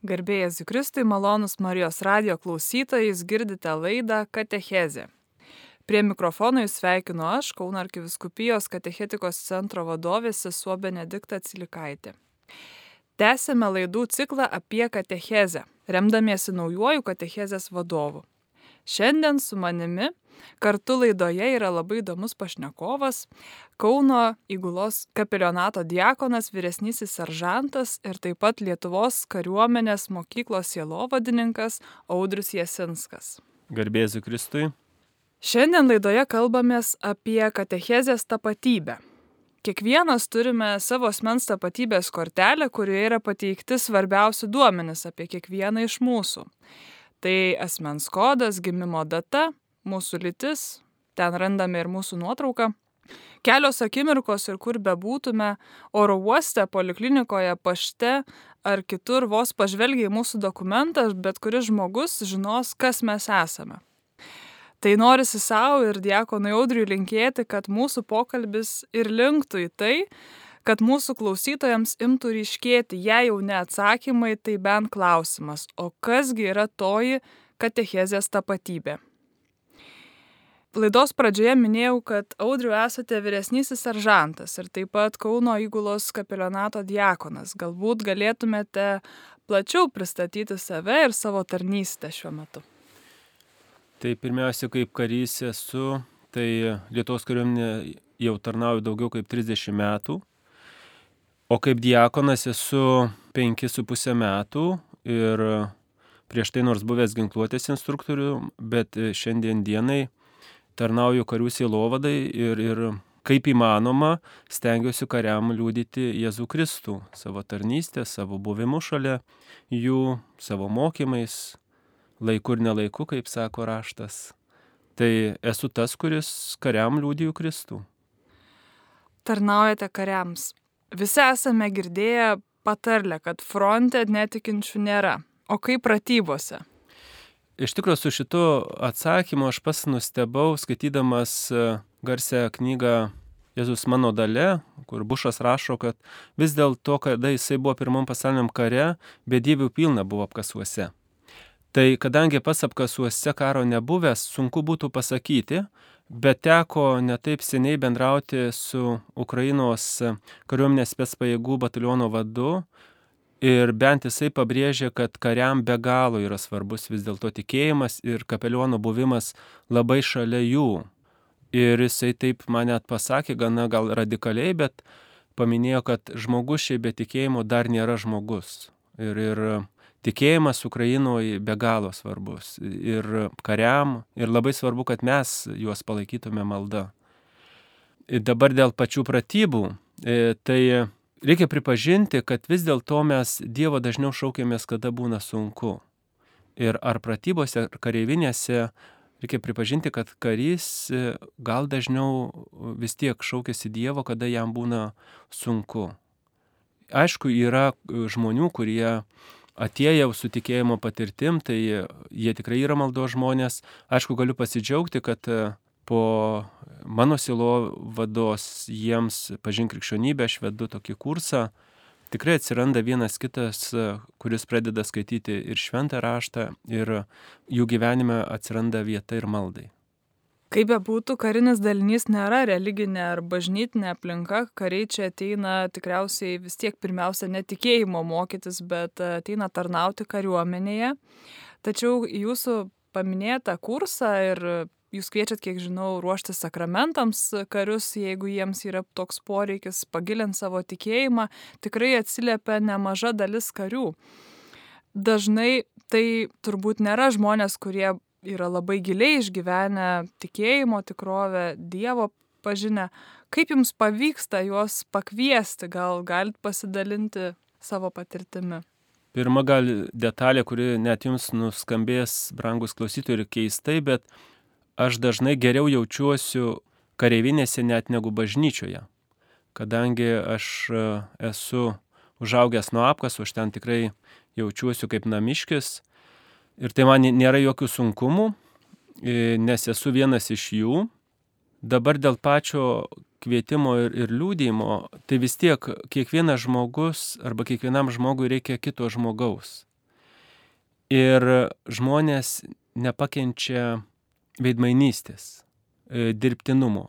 Garbėjas Zikristui malonus Marijos radio klausytojais girdite laidą Katechezė. Prie mikrofono jūs sveikinu aš, Kauno arkiviskupijos katechetikos centro vadovė sesuo Benedikta Cilikaitė. Tęsėme laidų ciklą apie katechezę, remdamiesi naujoju katechezės vadovu. Šiandien su manimi kartu laidoje yra labai įdomus pašnekovas Kauno įgulos kapelionato diakonas, vyresnysis seržantas ir taip pat Lietuvos kariuomenės mokyklos sielovadininkas Audrius Jasinskas. Garbėsiu Kristui. Šiandien laidoje kalbamės apie katechezės tapatybę. Kiekvienas turime savo asmens tapatybės kortelę, kurioje yra pateikti svarbiausi duomenys apie kiekvieną iš mūsų. Tai asmens kodas, gimimo data, mūsų lytis, ten randame ir mūsų nuotrauką. Kelios akimirkos ir kur bebūtume, oro uoste, poliklinikoje, pašte ar kitur vos pažvelgiai mūsų dokumentą, bet kuris žmogus žinos, kas mes esame. Tai norisi savo ir diekonui audriui linkėti, kad mūsų pokalbis ir linktų į tai, kad mūsų klausytojams imtų ryškėti, jei jau ne atsakymai, tai bent klausimas, o kasgi yra toji katechezės tapatybė. Laidos pradžioje minėjau, kad audriu esate vyresnysis seržantas ir taip pat Kauno įgulos kapelionato diakonas. Galbūt galėtumėte plačiau pristatyti save ir savo tarnystę šiuo metu. Tai pirmiausia, kaip karys esu, tai Lietuvos kariuomenė jau tarnauju daugiau kaip 30 metų, o kaip diakonas esu 5,5 metų ir prieš tai nors buvęs ginkluotės instruktorių, bet šiandien dienai tarnauju karių sielovadai ir, ir kaip įmanoma stengiuosi kariam liūdyti Jėzų Kristų savo tarnystę, savo buvimu šalia jų, savo mokymais, laiku ir nelaiku, kaip sako raštas. Tai esu tas, kuris kariam liūdiju Kristų. Tarnaujate kariams. Visi esame girdėję patarlę, kad fronte netikinčių nėra. O kaip pratybose? Iš tikrųjų, su šitu atsakymu aš pas nustebau, skaitydamas garsią knygą Jėzus mano dalė, kur Bušas rašo, kad vis dėlto, kada jisai buvo pirmam pasauliniam kare, bedievių pilna buvo apkasuose. Tai kadangi pas apkasuose karo nebuvęs, sunku būtų pasakyti, bet teko netaip seniai bendrauti su Ukrainos kariuomenės spėspajėgų bataliono vadu Ir bent jisai pabrėžia, kad kariam be galo yra svarbus vis dėlto tikėjimas ir kapeliono buvimas labai šalia jų. Ir jisai taip mane pasakė, gana gal radikaliai, bet paminėjo, kad žmogus šiaip be tikėjimo dar nėra žmogus. Ir, ir tikėjimas Ukrainoje be galo svarbus. Ir kariam, ir labai svarbu, kad mes juos palaikytume malda. Ir dabar dėl pačių pratybų, tai reikia pripažinti, kad vis dėlto mes Dievo dažniau šaukiamės, kada būna sunku. Ir ar pratybose, ar kareivinėse reikia pripažinti, kad karys gal dažniau vis tiek šaukėsi Dievo, kada jam būna sunku. Aišku, yra žmonių, kurie atėję su tikėjimo patirtim, tai jie tikrai yra maldo žmonės. Aišku, galiu pasidžiaugti, kad po mano silo vados jiems pažink krikščionybę, aš vedu tokį kursą. Tikrai atsiranda vienas kitas, kuris pradeda skaityti ir šventą raštą, ir jų gyvenime atsiranda vieta ir maldai. Kaip be būtų, karinis dalinys nėra religinė ar bažnytinė aplinka, kariai čia ateina tikriausiai vis tiek pirmiausia netikėjimo mokytis, bet ateina tarnauti kariuomenėje. Tačiau jūsų paminėtą kursą ir Jūs kviečiat, kiek žinau, ruošti sakramentams karius, jeigu jiems yra toks poreikis pagilinti savo tikėjimą, tikrai atsiliepia nemaža dalis karių. Dažnai tai turbūt nėra žmonės, kurie yra labai giliai išgyvenę tikėjimo tikrovę, Dievo pažinę. Kaip jums pavyksta juos pakviesti, gal galit pasidalinti savo patirtimi? Pirma gal detalė, kuri net jums nuskambės, brangus klausytojai, ir keistai, bet aš dažnai geriau jaučiuosiu kareivinėse net negu bažnyčioje, kadangi aš e, esu užaugęs nuo apkasų, aš ten tikrai jaučiuosi kaip namiškis ir tai man nėra jokių sunkumų, e, nes esu vienas iš jų. Dabar dėl pačio kvietimo ir, ir liūdėjimo, tai vis tiek kiekvienas žmogus arba kiekvienam žmogui reikia kito žmogaus. Ir žmonės nepakenčia veidmainystės, e, dirbtinumo.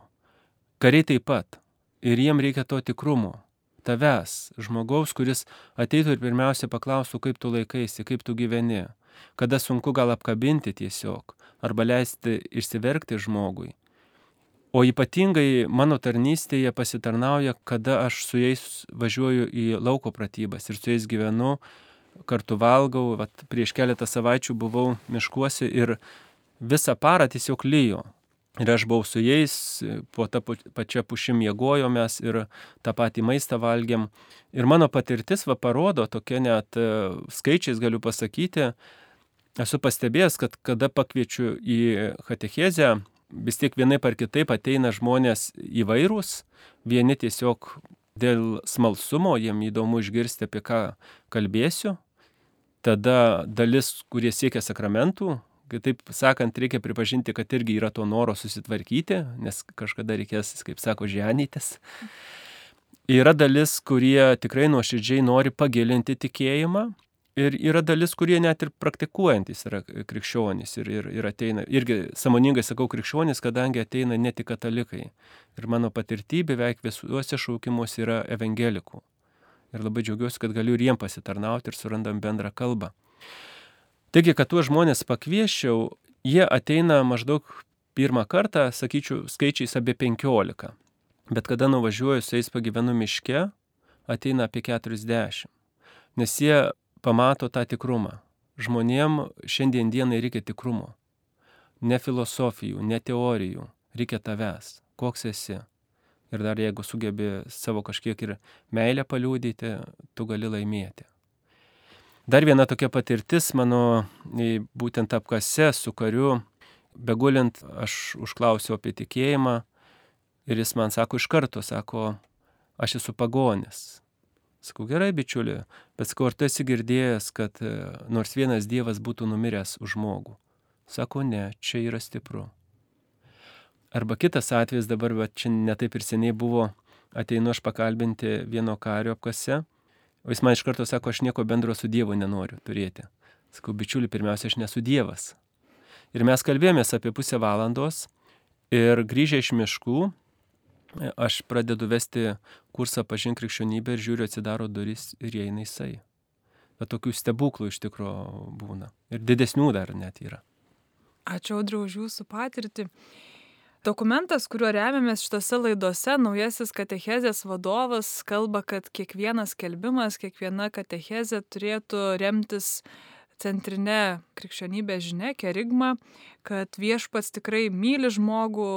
Kariai taip pat. Ir jiem reikia to tikrumo. Tavęs, žmogaus, kuris ateitų ir pirmiausia paklaustų, kaip tu laikaisi, kaip tu gyveni. Kada sunku gal apkabinti tiesiog, arba leisti išsiverkti žmogui. O ypatingai mano tarnystėje pasitarnauja, kada aš su jais važiuoju į lauko pratybas ir su jais gyvenu, kartu valgau. Vat prieš keletą savaičių buvau miškuose ir visą parą tiesiog lyjo. Ir aš buvau su jais, po tą pačią pušim jėgojomės ir tą patį maistą valgėm. Ir mano patirtis va parodo, tokia net e, skaičiais galiu pasakyti, esu pastebėjęs, kad kada pakviečiu į katechezę, vis tiek vienai par kitaip ateina žmonės įvairūs, vieni tiesiog dėl smalsumo, jiem įdomu išgirsti, apie ką kalbėsiu, tada dalis, kurie siekia sakramentų, Taip sakant, reikia pripažinti, kad irgi yra to noro susitvarkyti, nes kažkada reikės, kaip sako, ženytis. Yra dalis, kurie tikrai nuoširdžiai nori pagilinti tikėjimą ir yra dalis, kurie net ir praktikuojantis yra krikščionys ir, ir, ir ateina. Irgi samoningai sakau krikščionys, kadangi ateina ne tik katalikai. Ir mano patirtybė beveik visuose šaukimuose yra evangelikų. Ir labai džiaugiuosi, kad galiu ir jiem pasitarnauti ir surandam bendrą kalbą. Taigi, kad tuos žmonės pakvieščiau, jie ateina maždaug pirmą kartą, sakyčiau, skaičiais apie 15. Bet kada nuvažiuoju su jais pagyvenu miške, ateina apie 40. Nes jie pamato tą tikrumą. Žmonėm šiandien dienai reikia tikrumo. Ne filosofijų, ne teorijų. Reikia tavęs. Koks esi. Ir dar jeigu sugebi savo kažkiek ir meilę paliūdyti, tu gali laimėti. Dar viena tokia patirtis mano būtent apkase su kariu, begulint, aš užklausiau apie tikėjimą ir jis man sako iš karto, sako, aš esu pagonis. Sakau, gerai, bičiuli, bet sakau, ar tu esi girdėjęs, kad e, nors vienas Dievas būtų numiręs už žmogų? Sako, ne, čia yra stipru. Arba kitas atvejis dabar, bet čia netaip ir seniai buvo, ateinu aš pakalbinti vieno kario apkase O jis man iš karto sako, aš nieko bendro su Dievu nenoriu turėti. Sakau, bičiuli, pirmiausia, aš nesu Dievas. Ir mes kalbėjomės apie pusę valandos ir grįžę iš miškų, aš pradedu vesti kursą pažink krikščionybę ir žiūriu, atsidaro duris ir įeina jisai. Bet tokių stebuklų iš tikrųjų būna. Ir didesnių dar net yra. Ačiū, Audriu, už jūsų patirtį. Dokumentas, kuriuo remiamės šitose laidose, naujasis katechezės vadovas kalba, kad kiekvienas kelbimas, kiekviena katechezė turėtų remtis centrinė krikščionybės žinia, kerigma, kad viešpats tikrai myli žmogų,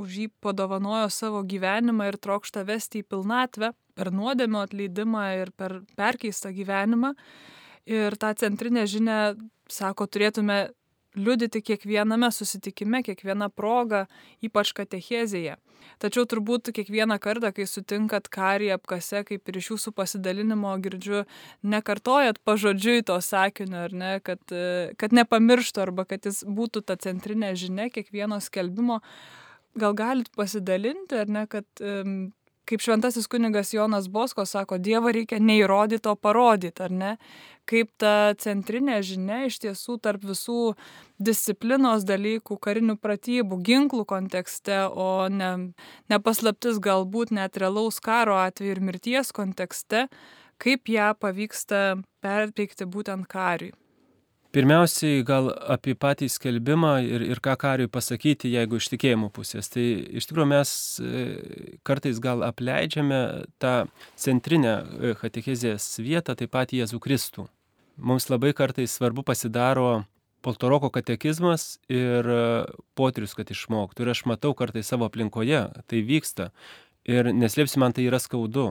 už jį padovanojo savo gyvenimą ir trokšta vesti į pilnatvę per nuodėmio atleidimą ir per perkeistą gyvenimą. Ir tą centrinę žinę, sako, turėtume liudyti kiekviename susitikime, kiekvieną progą, ypač katechezėje. Tačiau turbūt kiekvieną kartą, kai sutinkat karį apkase, kaip ir iš jūsų pasidalinimo girdžiu, nekartojat pažodžiui to sakinio, ar ne, kad, kad nepamirštų arba kad jis būtų ta centrinė žinia kiekvieno skelbimo. Gal galit pasidalinti, ar ne, kad kaip šventasis kunigas Jonas Bosko sako, Dievą reikia neįrodyti, o parodyti, ar ne? Kaip ta centrinė žinia iš tiesų tarp visų disciplinos dalykų, karinių pratybų, ginklų kontekste, o ne, nepaslaptis galbūt net realaus karo atveju ir mirties kontekste, kaip ją pavyksta perteikti būtent kariui. Pirmiausiai gal apie patį skelbimą ir, ir ką kariui pasakyti, jeigu iš tikėjimo pusės. Tai iš tikrųjų mes e, kartais gal apleidžiame tą centrinę e, katechezės vietą, taip pat Jėzų Kristų. Mums labai kartais svarbu pasidaro poltoroko katekizmas ir e, potrius, kad išmoktų. Ir aš matau kartais savo aplinkoje, tai vyksta. Ir neslėpsi, man tai yra skaudu.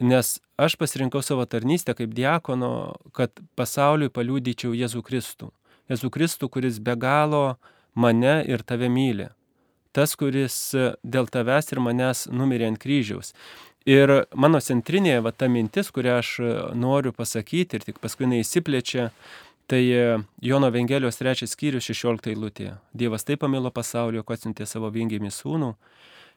Nes aš pasirinkau savo tarnystę kaip diakono, kad pasauliui paliūdyčiau Jėzų Kristų. Jėzų Kristų, kuris be galo mane ir tave myli. Tas, kuris dėl tavęs ir manęs numirė ant kryžiaus. Ir mano centrinė va, ta mintis, kurią aš noriu pasakyti ir tik paskui neįsiplečia, tai Jono Evangelijos trečias skyrius 16 eilutė. Dievas taip pamilo pasaulio, kad atsiuntė savo vingimį sūnų,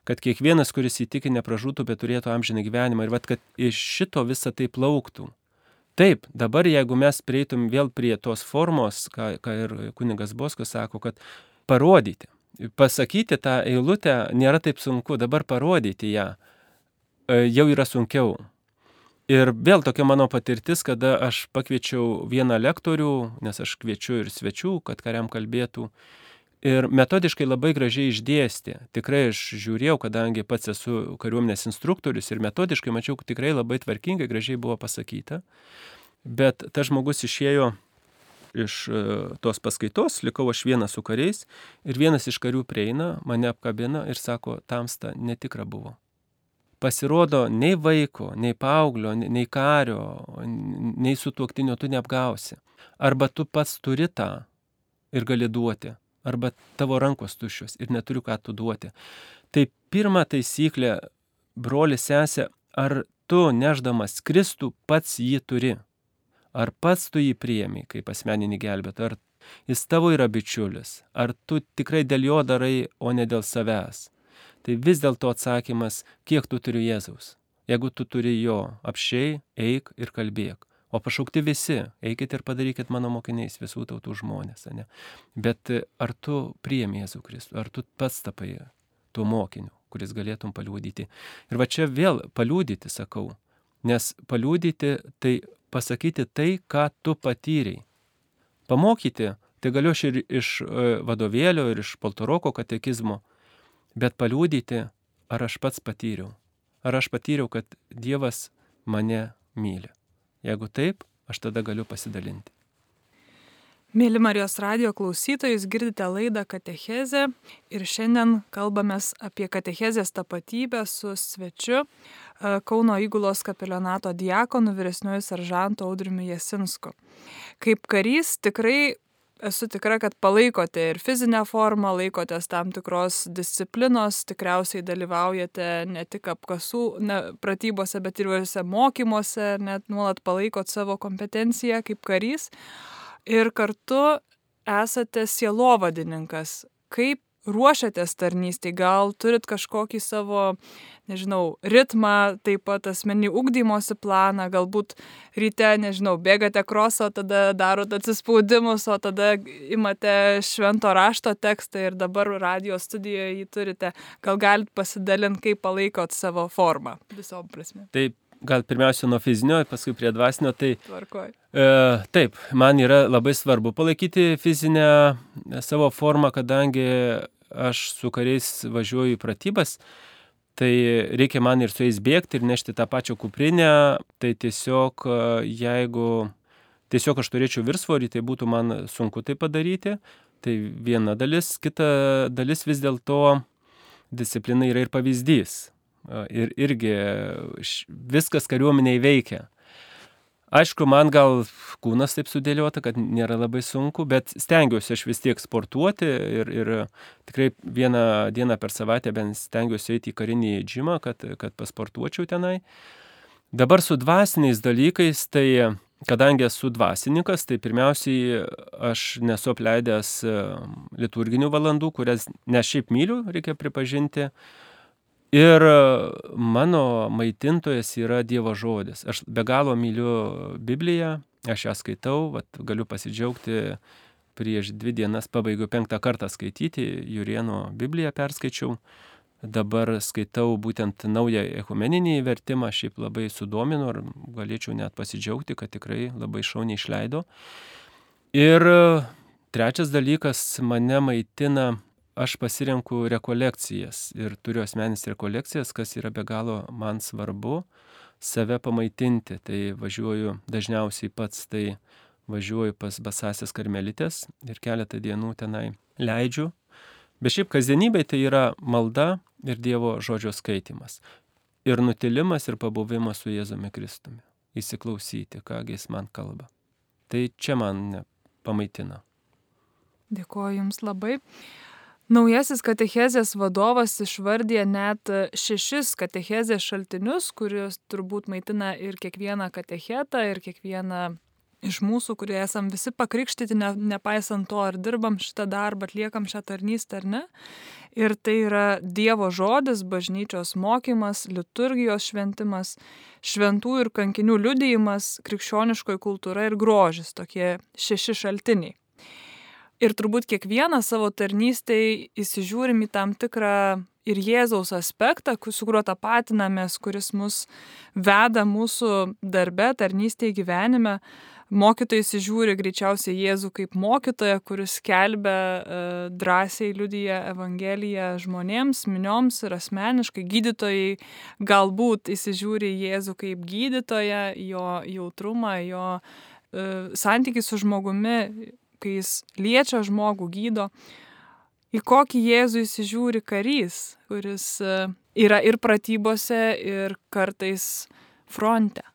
kad kiekvienas, kuris įtikė, nepražūtų, bet turėtų amžiną gyvenimą. Ir vad, kad iš šito visą tai plauktų. Taip, dabar jeigu mes prieitum vėl prie tos formos, ką, ką ir kunigas Boskas sako, kad parodyti, pasakyti tą eilutę nėra taip sunku, dabar parodyti ją e, jau yra sunkiau. Ir vėl tokia mano patirtis, kada aš pakviečiau vieną lektorių, nes aš kviečiu ir svečių, kad kariam kalbėtų. Ir metodiškai labai gražiai išdėstė. Tikrai aš žiūrėjau, kadangi pats esu kariuomenės instruktorius ir metodiškai mačiau, tikrai labai tvarkingai, gražiai buvo pasakyta. Bet tas žmogus išėjo iš e, tos paskaitos, likau aš vienas su kariais ir vienas iš karių prieina, mane apkabina ir sako, tamsta netikra buvo pasirodo, nei vaiko, nei paauglio, nei kario, nei su tuoktinio tu neapgausi. Arba tu pats turi tą ir gali duoti, arba tavo rankos tuščios ir neturiu ką tu duoti. Tai pirma taisyklė, broli sesė, ar tu neždamas Kristų pats jį turi? Ar pats tu jį priemi kaip asmeninį gelbėtą? Ar jis tavo yra bičiulis? Ar tu tikrai dėl jo darai, o ne dėl savęs? tai vis dėlto atsakymas, kiek tu turi Jėzaus. Jeigu tu turi jo, apšiai, eik ir kalbėk. O pašaukti visi, eikit ir padarykit mano mokiniais visų tautų žmonės. Ne? Bet e, ar tu priemi Jėzų Kristų, ar tu pats tapai tuo mokiniu, kuris galėtum paliūdyti. Ir va čia vėl paliūdyti, sakau, nes paliūdyti tai pasakyti tai, ką tu patyrei. Pamokyti, tai galiu aš ir iš e, vadovėlio, ir iš Poltoroko katekizmo, bet paliūdyti, ar aš pats patyriau. Ar aš patyriau, kad Dievas mane myli. Jeigu taip, aš tada galiu pasidalinti. Mėly Marijos radio klausytojus, girdite laidą Katechezė ir šiandien kalbame apie Katechezės tapatybę su svečiu e, Kauno įgulos kapelionato diakonu vyresniuoju seržantu Audriumi Jasinsku. Kaip karys tikrai esu tikra, kad palaikote ir fizinę formą, laikotės tam tikros disciplinos, tikriausiai dalyvaujate ne tik apkasų ne, pratybose, bet ir įvairiuose mokymuose, net nuolat palaikot savo kompetenciją kaip karys. Ir kartu esate sielovadininkas. Kaip ruošiatės tarnystėj, gal turit kažkokį savo, nežinau, ritmą, taip pat asmenį ugdymosi planą, galbūt ryte, nežinau, bėgate krosą, tada darot atsispaudimus, o tada imate švento rašto tekstą ir dabar radio studijoje jį turite. Gal galit pasidalinti, kaip palaikot savo formą visom prasme. Taip, gal pirmiausia nuo fizinio, paskui prie dvasinio, tai... Tvarkoj. E, taip, man yra labai svarbu palaikyti fizinę savo formą, kadangi aš su kariais važiuoju į pratybas, tai reikia man ir su jais bėgti ir nešti tą pačią kuprinę, tai tiesiog e, jeigu tiesiog aš turėčiau virsvorį, tai būtų man sunku tai padaryti. Tai viena dalis, kita dalis vis dėlto disciplina yra ir pavyzdys. E, ir irgi viskas kariuomeniai veikia. Aišku, man gal kūnas taip sudėliota, kad nėra labai sunku, bet stengiuosi aš vis tiek sportuoti ir, ir tikrai vieną dieną per savaitę bent stengiuosi eiti į karinį džimą, kad, kad pasportuočiau tenai. Dabar su dvasiniais dalykais, tai kadangi esu dvasininkas, tai pirmiausiai aš nesu apleidęs liturginių valandų, kurias ne šiaip myliu, reikia pripažinti, Ir mano maitintojas yra Dievo žodis. Aš be galo myliu Bibliją, aš ją skaitau, vat, galiu pasidžiaugti, prieš dvi dienas pabaigiau penktą kartą skaityti, Jurieno Bibliją perskaičiau. Dabar skaitau būtent naują ekumeninį vertimą, šiaip labai sudomino ir galėčiau net pasidžiaugti, kad tikrai labai šauniai išleido. Ir trečias dalykas mane maitina aš pasirenku rekolekcijas ir turiu asmenis rekolekcijas, kas yra be galo man svarbu save pamaitinti. Tai važiuoju dažniausiai pats, tai važiuoju pas basasias karmelitės ir keletą dienų tenai leidžiu. Bet šiaip kasdienybė tai yra malda ir Dievo žodžio skaitimas. Ir nutilimas ir pabuvimas su Jėzumi Kristumi. Įsiklausyti, ką jis man kalba. Tai čia man pamaitina. Dėkuoju Jums labai. Naujasis katechezės vadovas išvardė net šešis katechezės šaltinius, kuriuos turbūt maitina ir kiekvieną katechetą, ir kiekvieną iš mūsų, kurie esam visi pakrikštyti, ne, nepaisant to, ar dirbam šitą darbą, atliekam šią tarnystę ar ne. Ir tai yra Dievo žodis, bažnyčios mokymas, liturgijos šventimas, šventų ir kankinių liudijimas, krikščioniškoji kultūra ir grožis - tokie šeši šaltiniai. Ir turbūt kiekvieną savo tarnystėj įsižiūrim į tam tikrą ir Jėzaus aspektą, su kuriuo tapatinamės, kuris mus veda mūsų darbe, tarnystėje gyvenime. Mokytojai įsižiūri greičiausiai Jėzų kaip mokytoją, kuris kelbia e, drąsiai liudyja Evangeliją žmonėms, minioms ir asmeniškai. Gydytojai galbūt įsižiūri Jėzų kaip gydytoją, jo jautrumą, jo e, santykį su žmogumi, kai jis liečia žmogų, gydo. Į kokį Jėzų įsižiūri karys, kuris e, yra ir pratybose, ir kartais fronte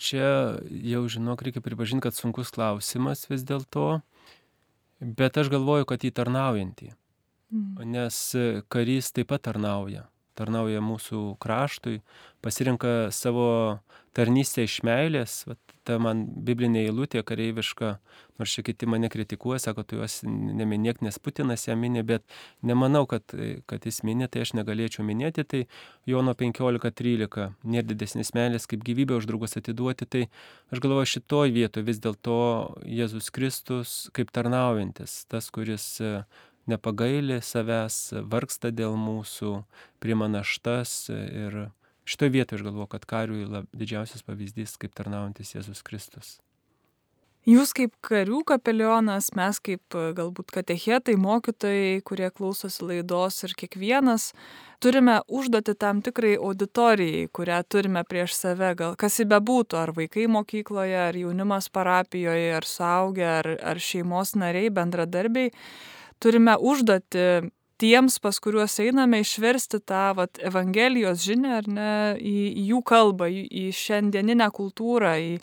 čia jau žinok, reikia pripažinti, kad sunkus klausimas vis dėlto, bet aš galvoju, kad jį tarnaujantį. Mm. Nes karys taip pat tarnauja. Tarnauja mūsų kraštui, pasirinka savo tarnystę iš meilės, vat, ta man biblinė eilutė kareiviška, nors čia kiti mane kritikuoja, sako, tu juos neminėk, nes Putinas ją minė, bet nemanau, kad, kad jis minė, tai aš negalėčiau minėti, tai Jono 15.13, nėra didesnės meilės, kaip gyvybę už draugus atiduoti, tai aš galvoju, šitoj vietoje vis dėlto Jėzus Kristus kaip tarnaujantis, tas, kuris nepagailė savęs, vargsta dėl mūsų, prima naštas ir Šitoje vietoje aš galvoju, kad kariui lab, didžiausias pavyzdys kaip tarnaujantis Jėzus Kristus. Jūs kaip karių kapelionas, mes kaip e, galbūt katechetai, mokytojai, kurie klausosi laidos ir kiekvienas turime užduoti tam tikrai auditorijai, kurią turime prieš save, gal kas į bebūtų, ar vaikai mokykloje, ar jaunimas parapijoje, ar suaugę, ar, ar šeimos nariai, bendradarbiai, turime užduoti tiems, pas kuriuos einame, išversti tą vat, Evangelijos žinę ar ne į, į jų kalbą, į, į šiandieninę kultūrą, į,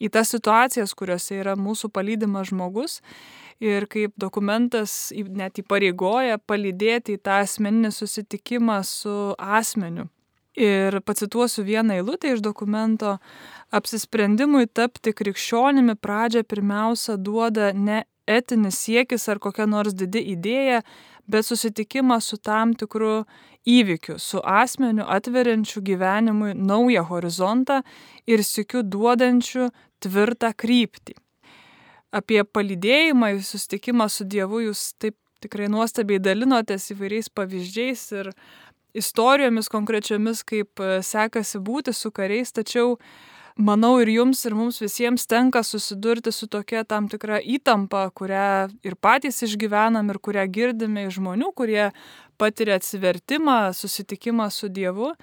į tas situacijas, kuriuose yra mūsų palydimas žmogus. Ir kaip dokumentas net įpareigoja palydėti į tą asmeninį susitikimą su asmeniu. Ir pacituosiu vieną eilutę iš dokumento. Apsisprendimui tapti krikščionimi pradžią pirmiausia duoda ne etinis siekis ar kokia nors didi idėja, bet susitikimas su tam tikru įvykiu, su asmeniu atveriančiu gyvenimui naują horizontą ir sikiu duodančiu tvirtą kryptį. Apie palydėjimą, susitikimą su Dievu jūs taip tikrai nuostabiai dalinotės įvairiais pavyzdžiais ir istorijomis konkrečiomis, kaip sekasi būti su kariais, tačiau manau ir jums, ir mums visiems tenka susidurti su tokia tam tikra įtampa, kurią ir patys išgyvenam, ir kurią girdime iš žmonių, kurie patiria atsivertimą, susitikimą su Dievu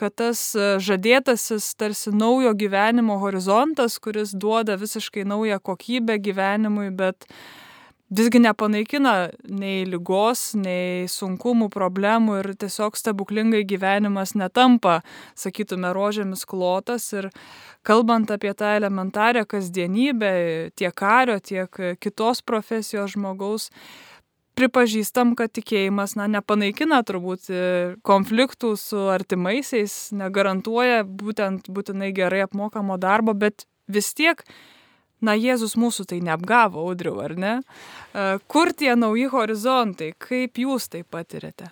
kad tas žadėtasis tarsi naujo gyvenimo horizontas, kuris duoda visiškai naują kokybę gyvenimui, bet visgi nepanaikina nei lygos, nei sunkumų, problemų ir tiesiog stebuklingai gyvenimas netampa, sakytume, rožėmis klotas. Ir kalbant apie tą elementarią kasdienybę tiek kario, tiek kitos profesijos žmogaus, pripažįstam, kad tikėjimas na, nepanaikina turbūt konfliktų su artimaisiais, negarantuoja būtent būtinai gerai apmokamo darbo, bet vis tiek na, Jėzus mūsų tai neapgavo, audriu, ar ne? E, kur tie nauji horizontai, kaip jūs tai patirėte?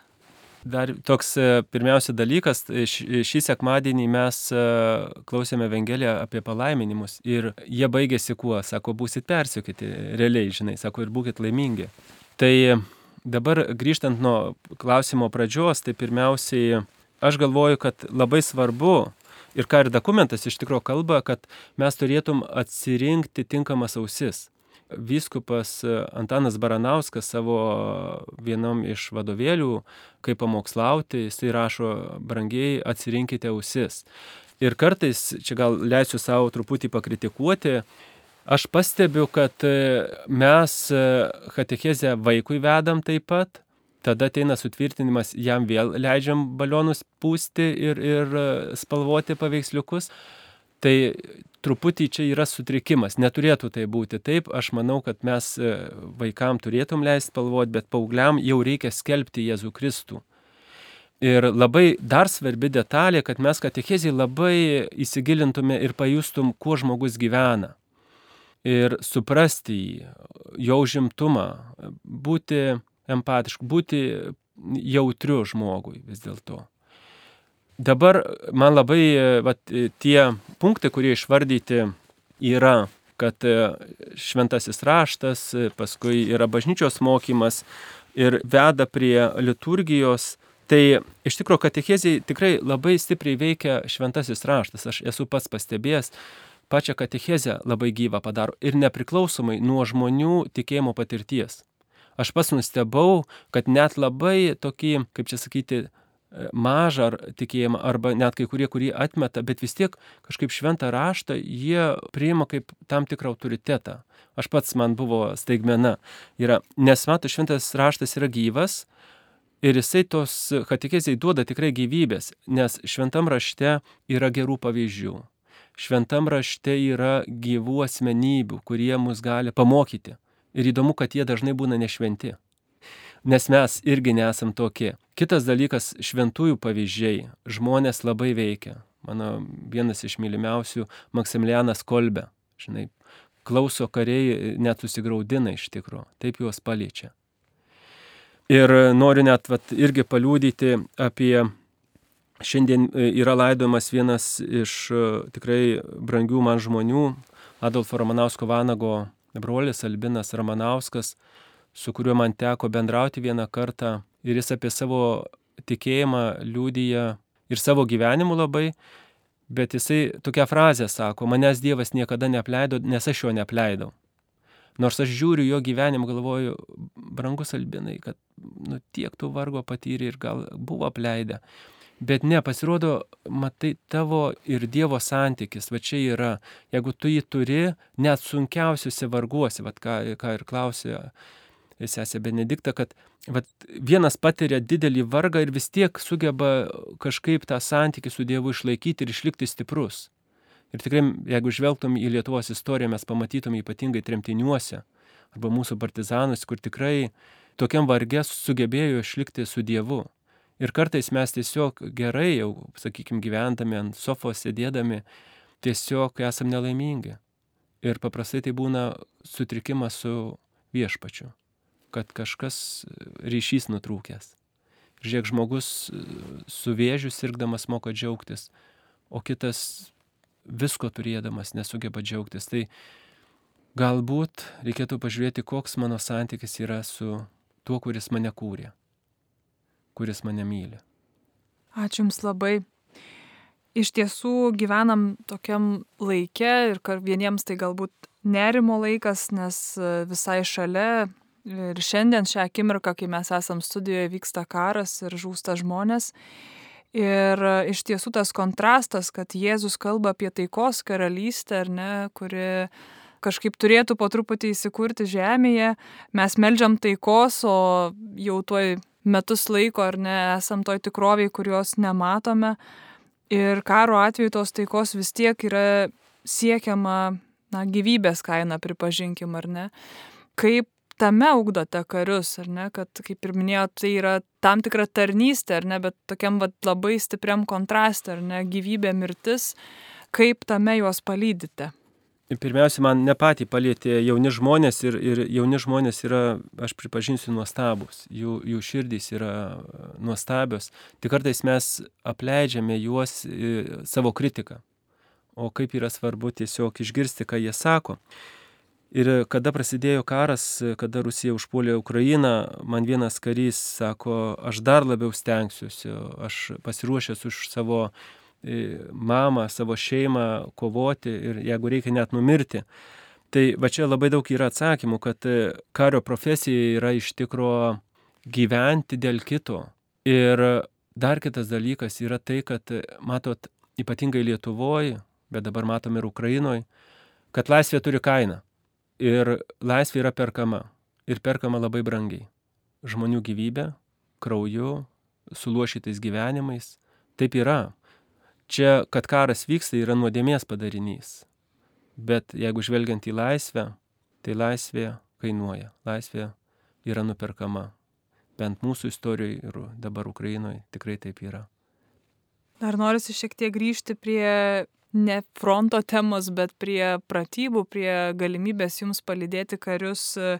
Dar toks e, pirmiausia dalykas, e, šį sekmadienį mes klausėme Evangeliją apie palaiminimus ir jie baigėsi kuo, sako, būsit persiekyti, realiai, žinai, sako, ir būkite laimingi. Tai dabar grįžtant nuo klausimo pradžios, tai pirmiausiai aš galvoju, kad labai svarbu ir ką ir dokumentas iš tikrųjų kalba, kad mes turėtum atsirinkti tinkamas ausis. Vyskupas Antanas Baranauskas savo vienam iš vadovėlių, kaip pamokslauti, jisai rašo, brangiai atsirinkite ausis. Ir kartais, čia gal leisiu savo truputį pakritikuoti, aš pastebiu, kad mes katechezę vaikui vedam taip pat, tada ateina sutvirtinimas, jam vėl leidžiam balionus pūsti ir, ir e, spalvoti paveiksliukus. Tai truputį čia yra sutrikimas, neturėtų tai būti taip, aš manau, kad mes e, vaikam turėtum leisti spalvoti, bet paaugliam jau reikia skelbti Jėzų Kristų. Ir labai dar svarbi detalė, kad mes katechezijai labai įsigilintume ir pajustum, kuo žmogus gyvena. Ir suprasti jį, jo užimtumą, būti empatišku, būti jautriu žmogui vis dėlto. Dabar man labai vat, tie punktai, kurie išvardyti yra, kad šventasis raštas, paskui yra bažnyčios mokymas ir veda prie liturgijos, Tai iš tikrųjų katechezijai tikrai labai stipriai veikia šventasis raštas. Aš esu pats pastebėjęs, pačią katechezę labai gyvą padaro ir nepriklausomai nuo žmonių tikėjimo patirties. Aš pats nustebau, kad net labai tokį, kaip čia sakyti, mažą ar tikėjimą, arba net kai kurie, kurie atmeta, bet vis tiek kažkaip šventą raštą jie priima kaip tam tikrą autoritetą. Aš pats man buvo staigmena. Yra, nes mato, šventas raštas yra gyvas, Ir jisai tos katekėsiai duoda tikrai gyvybės, nes šventam rašte yra gerų pavyzdžių. Šventam rašte yra gyvų asmenybių, kurie mus gali pamokyti. Ir įdomu, kad jie dažnai būna nešventi. Nes mes irgi nesam tokie. Kitas dalykas - šventųjų pavyzdžiai. Žmonės labai veikia. Mano vienas iš mylimiausių - Maksimilianas Kolbe. Žinai, klauso kariai net susigaudina iš tikro. Taip juos paliečia. Ir noriu net vat, irgi paliūdyti apie šiandien e, yra laidojamas vienas iš e, tikrai brangių man žmonių, Adolfo Ramanausko Vanago brolis Albinas Ramanauskas, su kuriuo man teko bendrauti vieną kartą ir jis apie savo tikėjimą liūdija ir savo gyvenimu labai, bet jisai tokią frazę sako, manęs Dievas niekada neapleido, nes aš jo neapleidau. Nors aš žiūriu jo gyvenimą, galvoju, brangus albinai, kad nu, tiek tų vargo patyrė ir gal buvo apleidę. Bet ne, pasirodo, matai, tavo ir Dievo santykis, va čia yra, jeigu tu jį turi, net sunkiausiuose varguose, va ką, ką ir klausė sesė Benedikta, kad va, vienas patiria didelį vargą ir vis tiek sugeba kažkaip tą santykį su Dievu išlaikyti ir išlikti stiprus. Ir tikrai, jeigu žvelgtum į Lietuvos istoriją, mes pamatytum ypatingai tremtiniuose arba mūsų partizanus, kur tikrai tokiam vargė sugebėjo išlikti su Dievu. Ir kartais mes tiesiog gerai jau, sakykime, gyvendami ant sofos sėdėdami, tiesiog esam nelaimingi. Ir paprastai tai būna sutrikimas su viešpačiu, kad kažkas ryšys nutrūkęs. Ir žiūrėk, žmogus su vėžiu sirgdamas moka džiaugtis, o kitas visko turėdamas nesugeba džiaugtis. Tai galbūt reikėtų pažiūrėti, koks mano santykis yra su tuo, kuris mane kūrė, kuris mane myli. Ačiū Jums labai. Iš tiesų gyvenam tokiam laikė ir vieniems tai galbūt nerimo laikas, nes visai šalia ir šiandien šią akimirką, kai mes esam studijoje, vyksta karas ir žūsta žmonės. Ir e, iš tiesų tas kontrastas, kad Jėzus kalba apie taikos karalystę, ar ne, kuri kažkaip turėtų po truputį įsikurti žemėje, mes melžiam taikos, o jau tuoj metus laiko, ar ne, esam toj tikroviai, kurios nematome. Ir karo atveju tos taikos vis tiek yra siekiama, na, gyvybės kaina, pripažinkim, ar ne. Kaip tame ugdote karius, ar ne, kad, kaip ir minėjau, tai yra tam tikra tarnystė, ar ne, bet tokiam vat, labai stipriam kontrastui, ar ne, gyvybė, mirtis, kaip tame juos palydite. Pirmiausia, man ne patį palėtė jauni žmonės ir, ir jauni žmonės yra, aš pripažinsiu, nuostabus, jų, jų širdys yra nuostabios. Tik kartais mes apleidžiame juos savo kritiką. O kaip yra svarbu tiesiog išgirsti, ką jie sako. Ir kada prasidėjo karas, kada Rusija užpuolė Ukrainą, man vienas karys sako, aš dar labiau stengsiuosi, aš pasiruošęs už savo e, mamą, savo šeimą kovoti ir jeigu reikia net numirti. Tai va čia labai daug yra atsakymų, kad e, kario profesija yra iš tikro gyventi dėl kito. Ir dar kitas dalykas yra tai, kad matot, ypatingai Lietuvoje, bet dabar matom ir Ukrainoje, kad laisvė turi kainą. Ir laisvė yra perkama. Ir perkama labai brangiai. Žmonių gyvybė, krauju, suluošytais gyvenimais. Taip yra. Čia, kad karas vyksta, yra nuodėmės padarinys. Bet jeigu žvelgiant į laisvę, tai laisvė kainuoja. Laisvė yra nuperkama. bent mūsų istorijoje ir dabar Ukrainoje tikrai taip yra. Dar norisi šiek tiek grįžti prie ne fronto temos, bet prie pratybų, prie galimybės jums palydėti karius e,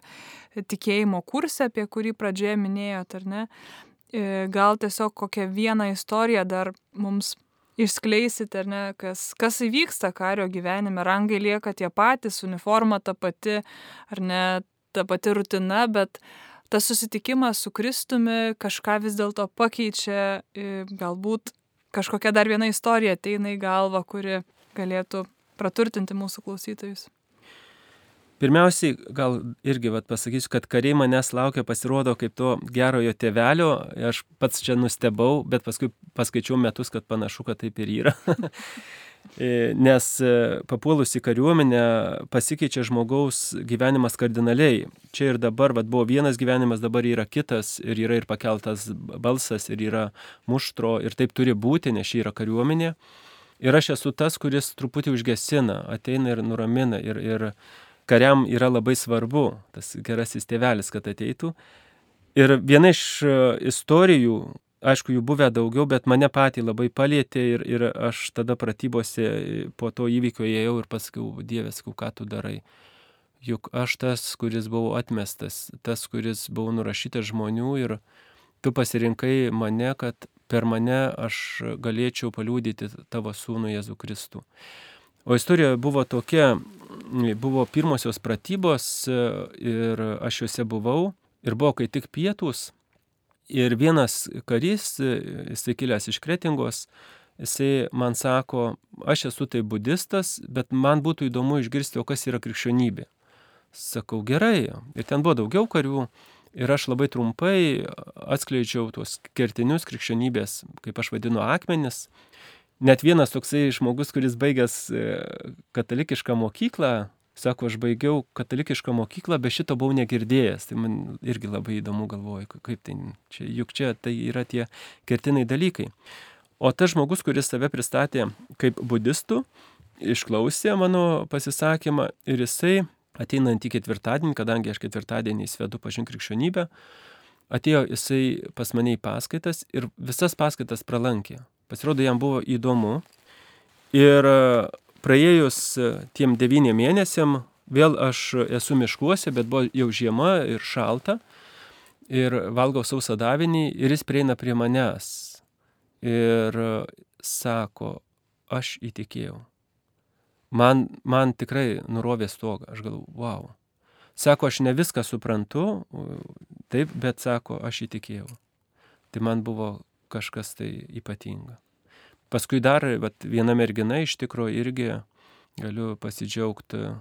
tikėjimo kursą, apie kurį pradžioje minėjot, ar ne? E, gal tiesiog kokią vieną istoriją dar mums išskleisit, ar ne, kas, kas įvyksta kario gyvenime, rangai lieka tie patys, uniforma ta pati, ar ne, ta pati rutina, bet tas susitikimas su Kristumi kažką vis dėlto pakeičia, galbūt kažkokia dar viena istorija ateina į galvą, kuri galėtų praturtinti mūsų klausytojus. Pirmiausiai, gal irgi vat, pasakysiu, kad kariai manęs laukia, pasirodo kaip to gerojo tėvelio, aš pats čia nustebau, bet paskui paskaičiau metus, kad panašu, kad taip ir yra. E, nes e, papuolus į kariuomenę pasikeičia žmogaus gyvenimas kardinaliai. Čia ir dabar, vad buvo vienas gyvenimas, dabar yra kitas ir yra ir pakeltas balsas ir yra muštro ir taip turi būti, nes čia yra kariuomenė. Ir aš esu tas, kuris truputį užgesina, ateina ir nuramina. Ir, ir kariam yra labai svarbu tas gerasis tėvelis, kad ateitų. Ir viena iš e, istorijų, aišku, jų buvę daugiau, bet mane patį labai palėtė ir, ir aš tada pratybose po to įvykio ėjau ir pasakiau, Dieve, sakau, ką tu darai. Juk aš tas, kuris buvau atmestas, tas, kuris buvau nurašytas žmonių ir tu pasirinkai mane, kad per mane aš galėčiau paliūdyti tavo sūnų Jėzų Kristų. O istorija buvo tokia, buvo pirmosios pratybos ir aš juose buvau ir buvo kai tik pietus Ir vienas karys, jisai kilęs iš Kretingos, jisai man sako, aš esu tai budistas, bet man būtų įdomu išgirsti, o kas yra krikščionybė. Sakau, gerai. Ir ten buvo daugiau karių. Ir aš labai trumpai atskleidžiau tuos kertinius krikščionybės, kaip aš vadinu, akmenis. Net vienas toksai žmogus, kuris baigęs e, katalikišką mokyklą, Sako, aš baigiau katalikišką mokyklą, be šito buvau negirdėjęs. Tai man irgi labai įdomu galvoju, kaip tai, čia, juk čia tai yra tie kertiniai dalykai. O tas žmogus, kuris save pristatė kaip budistų, išklausė mano pasisakymą ir jisai, ateinant į ketvirtadienį, kadangi aš ketvirtadienį svedu pažink krikščionybę, atėjo jisai pas mane į paskaitas ir visas paskaitas pralankė. Pasirodo, jam buvo įdomu. Ir praėjus e, tiem devyniem mėnesiam, vėl aš esu miškuose, bet buvo jau žiema ir šalta. Ir valgau sausą davinį ir jis prieina prie manęs. Ir sako, aš įtikėjau. Man, man tikrai nurovė stogą. Aš galvoju, wow. Sako, aš ne viską suprantu, taip, bet sako, aš įtikėjau. Tai man buvo kažkas tai ypatinga. Paskui dar vat, viena mergina iš tikrųjų irgi galiu pasidžiaugti,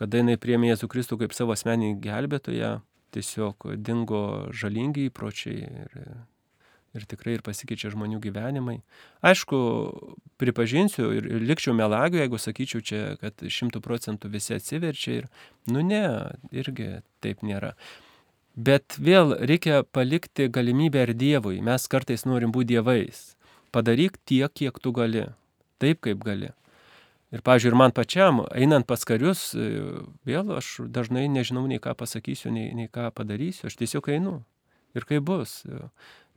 kada jinai priemė Jėzų Kristų kaip savo asmenį gelbėtoją, tiesiog dingo žalingi įpročiai ir, ir tikrai ir pasikeičia žmonių gyvenimai. Aišku, pripažinsiu ir, ir likčiau melagiu, jeigu sakyčiau čia, kad šimtų procentų visi atsiverčia ir, nu ne, irgi taip nėra. Bet vėl reikia palikti galimybę ir Dievui. Mes kartais norim būti dievais padaryk tiek, kiek tu gali, taip kaip gali. Ir, pažiūrėjau, ir man pačiam, einant pas karius, e, vėl aš dažnai nežinau nei ką pasakysiu, nei, nei ką padarysiu, aš tiesiog einu. Ir kaip bus.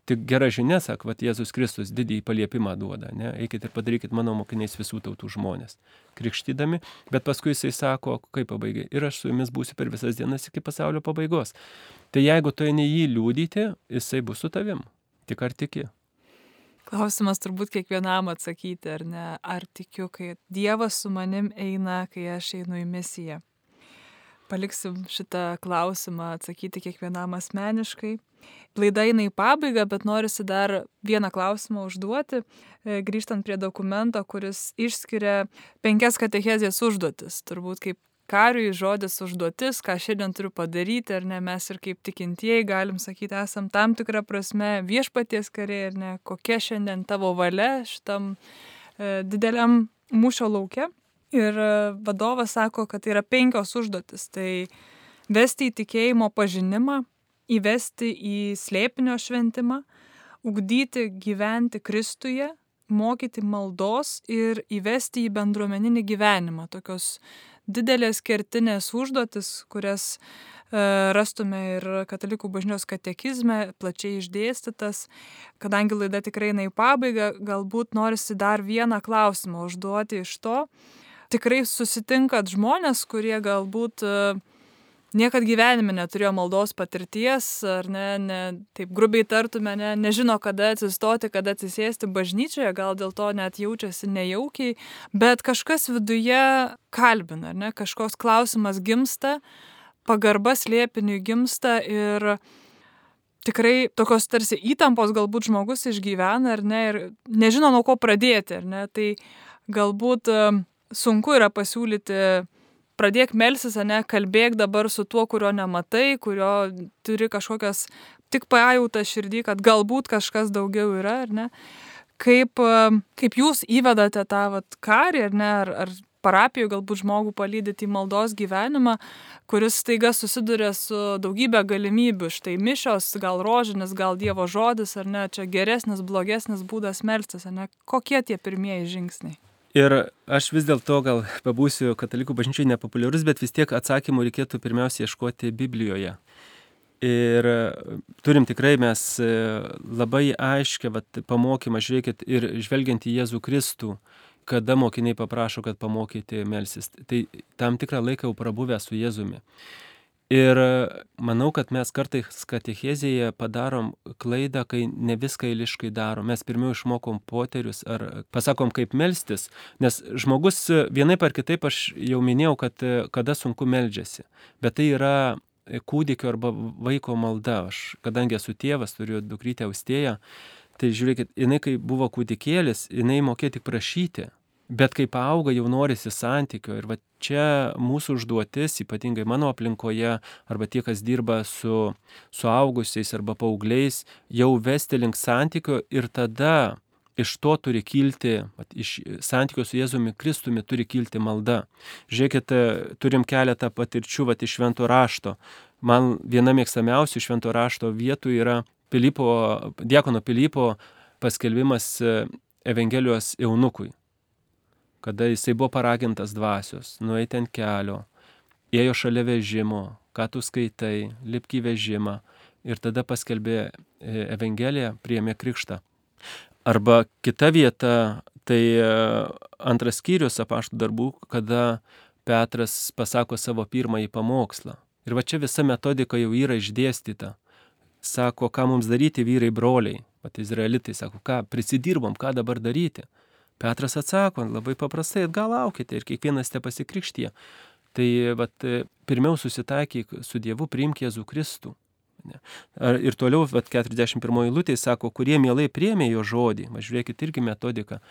Tik gera žinia, sak, va, Jėzus Kristus didįjį paliepimą duoda, ne, eikit ir padarykit mano mokiniais visų tautų žmonės, krikštydami, bet paskui jisai sako, kaip pabaigai, ir aš su jumis būsiu per visas dienas iki pasaulio pabaigos. Tai jeigu tu eini jį liūdyti, jisai bus su tavim, tik ar tiki. Klausimas turbūt kiekvienam atsakyti, ar ne, ar tikiu, kai Dievas su manim eina, kai aš einu į misiją. Paliksim šitą klausimą atsakyti kiekvienam asmeniškai. Laida eina į pabaigą, bet norisi dar vieną klausimą užduoti, e, grįžtant prie dokumento, kuris išskiria penkias katechezės užduotis. Turbūt kaip kariui žodis užduotis, ką šiandien turiu padaryti, ar ne, mes ir kaip tikintieji galim sakyti, esam tam tikrą prasme viešpaties kariai, ar ne, kokia šiandien tavo valia šitam e, dideliam mūšio laukia. Ir e, vadovas sako, kad tai yra penkios užduotis. Tai vesti į tikėjimo pažinimą, įvesti į slėpinio šventimą, ugdyti gyventi Kristuje, mokyti maldos ir įvesti į bendruomeninį gyvenimą. Tokios didelės kertinės užduotis, kurias rastume ir katalikų bažnyčios katekizme, plačiai išdėstytas. Kadangi laida tikrai eina į pabaigą, galbūt norisi dar vieną klausimą užduoti iš to. Tikrai susitinkat žmonės, kurie galbūt uh, niekad gyvenime neturėjo maldos patirties, ar ne, ne taip grubiai tartume, ne, nežino, kada atsistoti, kada atsisėsti bažnyčioje, gal dėl to net jaučiasi nejaukiai, bet kažkas viduje kalbina, ne, kažkoks klausimas gimsta, pagarba slėpiniui gimsta ir tikrai tokios tarsi įtampos galbūt žmogus išgyvena, ar ne, ir nežino, nuo ko pradėti, ar ne, tai galbūt sunku yra pasiūlyti pradėk melsis, ne, kalbėk dabar su tuo, kurio nematai, kurio turi kažkokias tik pajūtą širdį, kad galbūt kažkas daugiau yra, ar ne. Kaip, kaip jūs įvedate tą vat, karį, ar ne, ar, ar parapijoje galbūt žmogų palydyti į maldos gyvenimą, kuris staiga susiduria su daugybė galimybių. Štai mišios, gal rožinis, gal Dievo žodis, ar ne, čia geresnis, blogesnis būdas melstis, ar ne. Kokie tie pirmieji žingsniai? Ir aš vis dėlto gal pabūsiu katalikų bažnyčiai nepopuliarus, bet vis tiek atsakymų reikėtų pirmiausia ieškoti Biblijoje. Ir turim tikrai mes e, labai aiškę vat, pamokymą, žiūrėkit, ir žvelgiant į Jėzų Kristų, kada mokiniai paprašo, kad pamokyti melsis. Tai tam tikrą laiką jau prabuvę su Jėzumi. Ir manau, kad mes kartais katechezėje padarom klaidą, kai ne viską eiliškai darom. Mes pirmiau išmokom poterius ar pasakom, kaip melstis, nes žmogus vienaip ar kitaip, aš jau minėjau, kad kada sunku meldžiasi, bet tai yra kūdikio arba vaiko malda. Aš, kadangi esu tėvas, turiu dukrytę austėją, tai žiūrėkit, jinai kai buvo kūdikėlis, jinai mokėjo tik prašyti, Bet kai auga, jau norisi santykio. Ir va čia mūsų užduotis, ypatingai mano aplinkoje, arba tie, kas dirba su suaugusiais arba paaugliais, jau vesti link santykio ir tada iš to turi kilti, iš santykio su Jėzumi Kristumi turi kilti malda. Žiūrėkite, turim keletą patirčių vat, iš švento rašto. Man viena mėgstamiausių švento rašto vietų yra Pilypo, Diekono Pilypo paskelbimas Evangelijos jaunukui kada jisai buvo paragintas dvasios, nueiti ant kelio, ėjo šalia vežimo, ką tu skaitai, lipk į vežimą ir tada paskelbė e, Evangeliją, priėmė krikštą. Arba kita vieta, tai e, antras skyrius apaštų darbų, kada Petras pasako savo pirmąjį pamokslą. Ir va čia visa metodika jau yra išdėstyta. Sako, ką mums daryti vyrai broliai. Pat izraelitai sako, ką prisidirbom, ką dabar daryti. Petras atsako labai paprastai, gal laukite ir kiekvienas te pasikrikštie. Tai vat, pirmiau susitaikyk su Dievu, priimk Jėzų Kristų. Ir toliau, vat, 41 eilutė sako, kurie mielai priemė jo žodį, va žiūrėkit irgi metodika,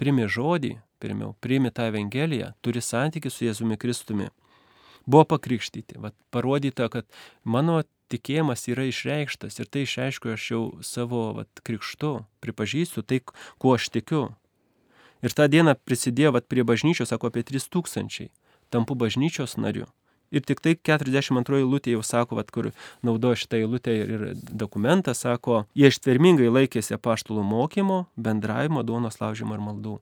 priimė žodį, pirmiau, priimė tą Evangeliją, turi santykių su Jėzumi Kristumi. Buvo pakrikštyti, vat, parodyta, kad mano tikėjimas yra išreikštas ir tai išreiškiu aš jau savo vat, krikštu, pripažįstu tai, kuo aš tikiu, Ir tą dieną prisidėjo vat, prie bažnyčios, sako, apie 3000. Tampu bažnyčios nariu. Ir tik tai 42 eilutė jau sako, vat, kur naudoja šitą eilutę ir, ir dokumentą, sako, jie ištvermingai laikėsi apaštalų mokymo, bendravimo, duonos laužimo ir maldų.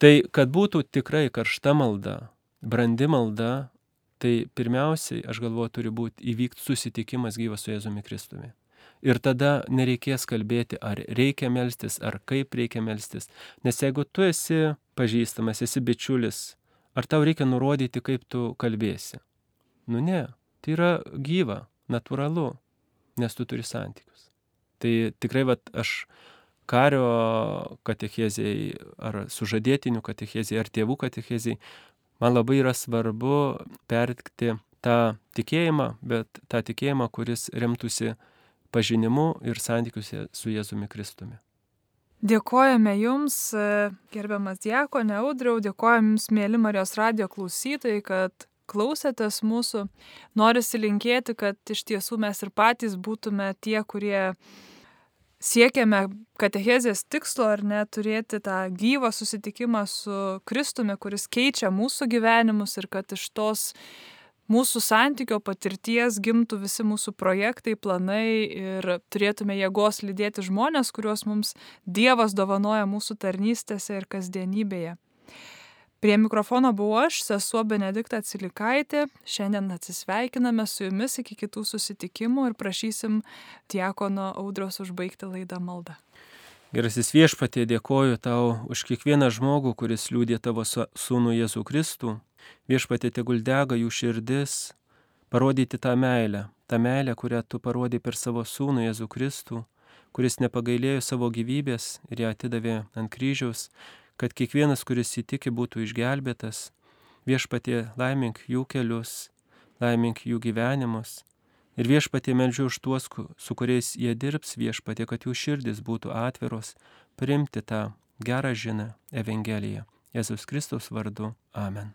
Tai kad būtų tikrai karšta malda, brandi malda, tai pirmiausiai, aš galvoju, turi būti įvykti susitikimas gyvas su Jėzumi Kristumi. Ir tada nereikės kalbėti, ar reikia melstis, ar kaip reikia melstis. Nes jeigu tu esi pažįstamas, esi bičiulis, ar tau reikia nurodyti, kaip tu kalbėsi? Nu ne, tai yra gyva, natūralu, nes tu turi santykius. Tai tikrai vat, aš kario katechezijai, ar sužadėtinių katechezijai, ar tėvų katechezijai, man labai yra svarbu pertikti tą tikėjimą, bet tą tikėjimą, kuris remtųsi pažinimu ir santykiuose su Jėzumi Kristumi. Dėkojame Jums, gerbiamas Diekonė Audriau, dėkojame Jums, mėly Marijos radio klausytojai, kad klausėtės mūsų. Norisi linkėti, kad iš tiesų mes ir patys būtume tie, kurie siekiame katechezės tikslo ar ne turėti tą gyvą susitikimą su Kristumi, kuris keičia mūsų gyvenimus ir kad iš tos mūsų santykio patirties gimtų visi mūsų projektai, planai ir turėtume jėgos lydėti žmonės, kuriuos mums Dievas dovanoja mūsų tarnystėse ir kasdienybėje. Prie mikrofono buvau aš, sesuo Benedikta Atsilikaitė. Šiandien atsisveikiname su jumis iki kitų susitikimų ir prašysim Tiekono audros užbaigti laidą maldą. Gerasis viešpatie, dėkoju tau už kiekvieną žmogų, kuris liūdė tavo sūnų Jėzų Kristų. Viešpatie tegul dega jų širdis, parodyti tą meilę, tą meilę, kurią tu parodai per savo sūnų Jėzų Kristų, kuris nepagailėjo savo gyvybės ir ją atidavė ant kryžiaus, kad kiekvienas, kuris įtiki, būtų išgelbėtas. Viešpatie laimink jų kelius, laimink jų gyvenimus. Ir viešpatie meldžiu už tuos, su kuriais jie dirbs, viešpatie, kad jų širdis būtų atviros, primti tą gerą žinę Evangeliją. Jėzus Kristus vardu. Amen.